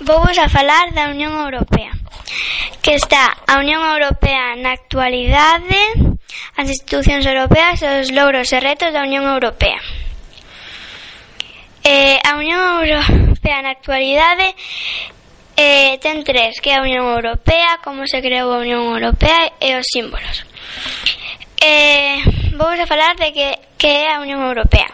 Vouvos a falar da Unión Europea. Que está a Unión Europea na actualidade, as institucións europeas, os logros e retos da Unión Europea. Eh, a Unión Europea na actualidade eh, ten tres, que é a Unión Europea, como se creou a Unión Europea e os símbolos. Eh, vamos a falar de que, que é a Unión Europea.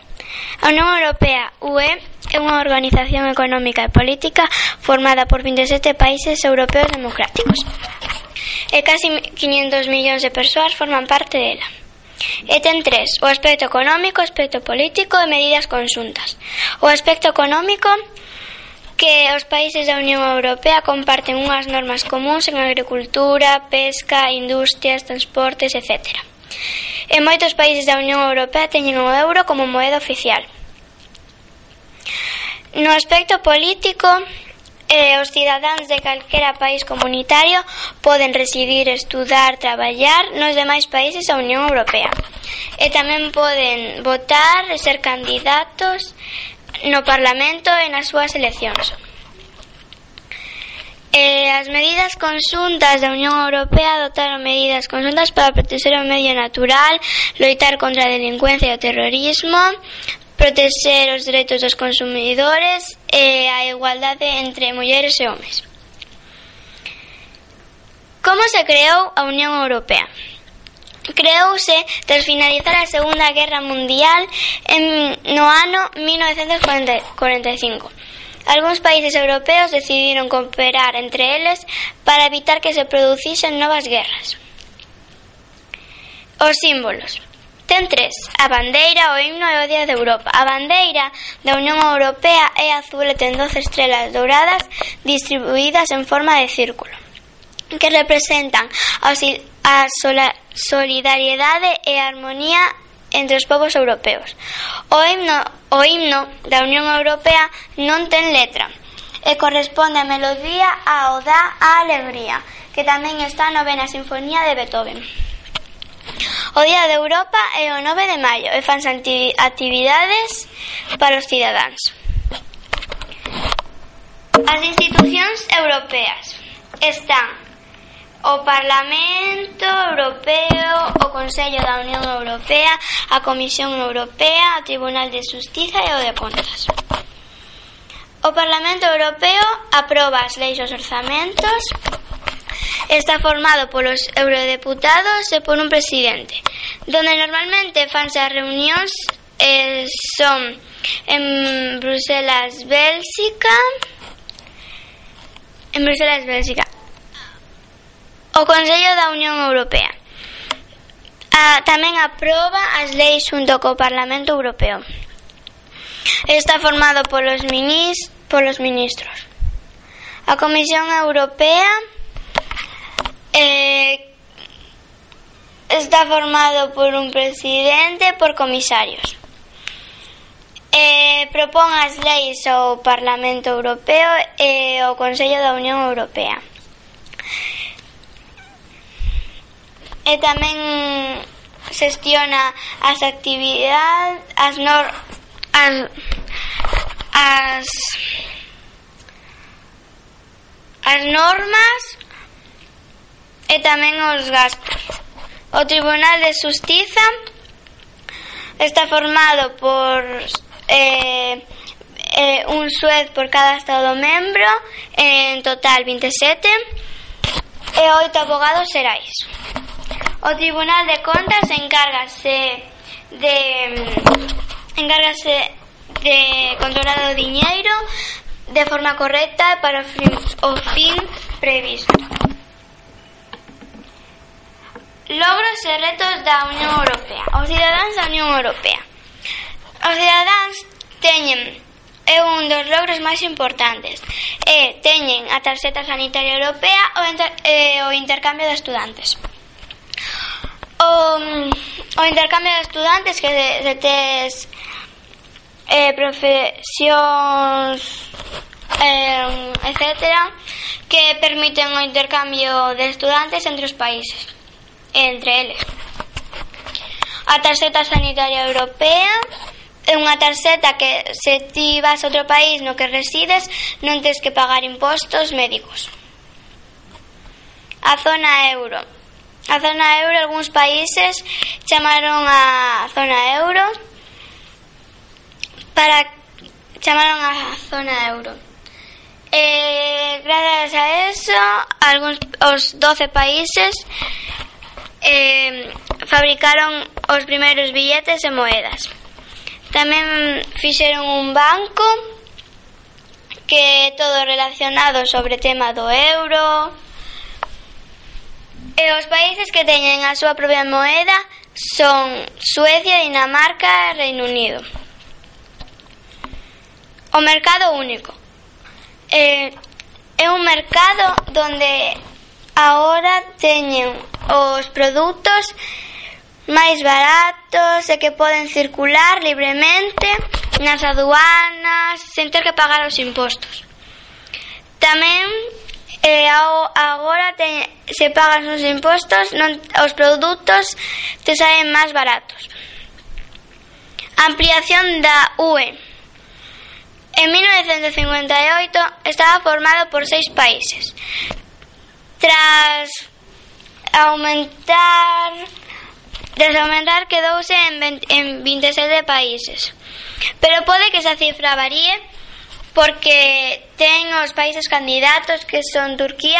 A Unión Europea UE é unha organización económica e política formada por 27 países europeos democráticos. E casi 500 millóns de persoas forman parte dela. E ten tres, o aspecto económico, o aspecto político e medidas consuntas. O aspecto económico que os países da Unión Europea comparten unhas normas comuns en agricultura, pesca, industrias, transportes, etc. E moitos países da Unión Europea teñen o euro como moeda oficial. No aspecto político, eh, os cidadáns de calquera país comunitario poden residir, estudar, traballar nos demais países da Unión Europea. E tamén poden votar e ser candidatos no Parlamento e nas súas eleccións. Eh, as medidas consuntas da Unión Europea adotaron medidas consuntas para protexer o medio natural, loitar contra a delincuencia e o terrorismo, proteger os dereitos dos consumidores e a igualdade entre mulleres e homes. Como se creou a Unión Europea? Creouse tras finalizar a Segunda Guerra Mundial en, no ano 1945. Algúns países europeos decidiron cooperar entre eles para evitar que se producisen novas guerras. Os símbolos. Ten tres. A bandeira, o himno e o Día de Europa. A bandeira da Unión Europea é azul e ten 12 estrelas douradas distribuídas en forma de círculo que representan a solidariedade e a armonía entre os povos europeos. O himno, o himno da Unión Europea non ten letra e corresponde a melodía ao da a alegría, que tamén está na novena sinfonía de Beethoven. O Día de Europa é o 9 de maio e fanse actividades para os cidadáns. As institucións europeas están o Parlamento Europeo, o Consello da Unión Europea, a Comisión Europea, o Tribunal de Justiza e o de Contas. O Parlamento Europeo aproba as leis e os orzamentos Está formado polos eurodeputados e por un presidente, donde normalmente fanse as reunións eh, son en Bruselas, Bélxica, en Bruselas, Bélxica, o Consello da Unión Europea. A, tamén aproba as leis xunto co Parlamento Europeo. Está formado polos, minis, polos ministros. A Comisión Europea eh, está formado por un presidente e por comisarios. Eh, propón as leis ao Parlamento Europeo e ao Consello da Unión Europea. E tamén xestiona as actividades, as, nor, as, as, as normas e tamén os gastos. O Tribunal de Justiza está formado por eh, eh, un suez por cada Estado membro, en total 27, e oito abogados serais. O Tribunal de Contas encárgase de encárgase de controlar o diñeiro de forma correcta para o fin previsto. Desafios e retos da Unión Europea. Os cidadáns da Unión Europea. Os cidadáns teñen é un dos logros máis importantes. Eh, e teñen a tarxeta sanitaria europea o, inter, eh, o intercambio de estudantes. O, mm, o intercambio de estudantes que de, de tes eh, profesións eh, etcétera que permiten o intercambio de estudantes entre os países entre eles. A tarxeta sanitaria europea é unha tarxeta que se ti vas a outro país no que resides non tens que pagar impostos médicos. A zona euro. A zona euro algúns países chamaron a zona euro para chamaron a zona euro. Eh, gracias a eso, algúns os 12 países eh, fabricaron os primeiros billetes e moedas. Tamén fixeron un banco que é todo relacionado sobre tema do euro. E os países que teñen a súa propia moeda son Suecia, Dinamarca e Reino Unido. O mercado único. Eh, é un mercado donde agora teñen os produtos máis baratos e que poden circular libremente nas aduanas sen ter que pagar os impostos. Tamén eh, agora te, se pagan os impostos non, os produtos te saen máis baratos. Ampliación da UE En 1958 estaba formado por seis países. Tras aumentar desaumentar quedouse en, 20, en 27 países. Pero pode que esa cifra varíe porque ten os países candidatos que son Turquía,